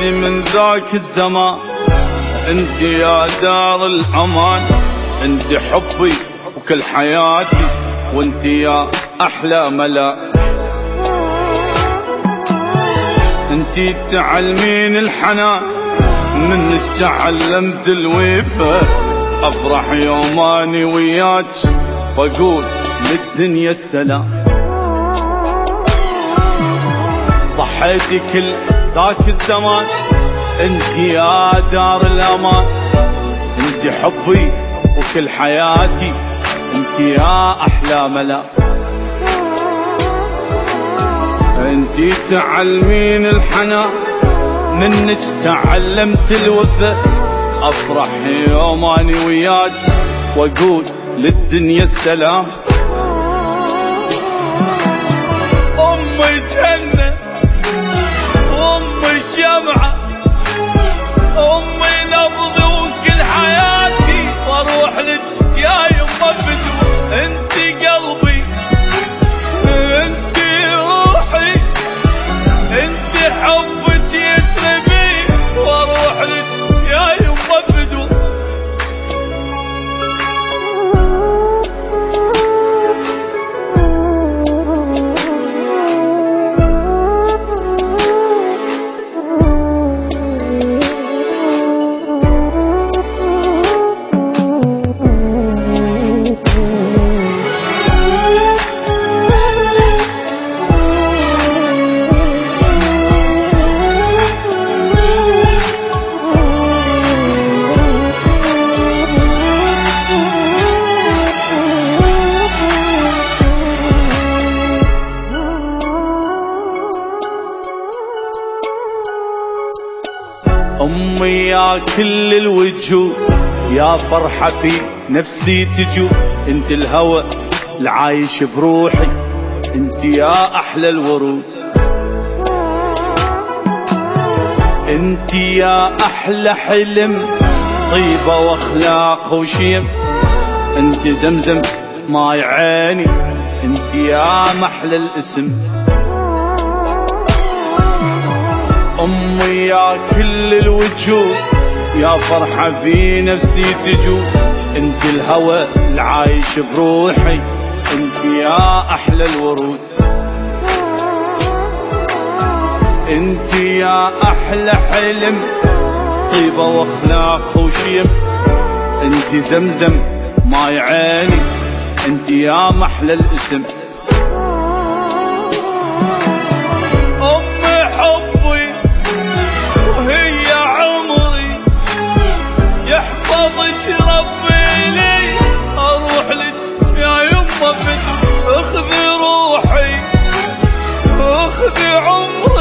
حياتي من ذاك الزمان. انت يا دار الأمان انت حبي وكل حياتي وانت يا أحلى ملا. انت تعلمين الحنان منك تعلمت الوفا أفرح يوماني وياك واقول للدنيا السلام. ضحيتي كل ذاك الزمان انت يا دار الأمان. انت حبي وكل حياتي انت يا أحلى ملأ. انت تعلمين الحنان منك تعلمت الوفا. أفرح يوم اني وياك وأقول للدنيا السلام. أمي جنة أمي يا كل الوجوه يا فرحة في نفسي تجو. انت الهوى العايش بروحي انت يا أحلى الورود. انت يا أحلى حلم طيبة وأخلاق وشيم. انت زمزم ماي عيني انت يا محلى الاسم. امي يا كل الوجوه. يا فرحة في نفسي تجو. انت الهوى العايش بروحي. انت يا أحلى الورود. انت يا أحلى حلم. طيبة وأخلاق وشيم. انت زمزم ماي عيني انت يا محلى الاسم. تقبلي أروح لك يا يمه اخذي روحي اخذي عمري.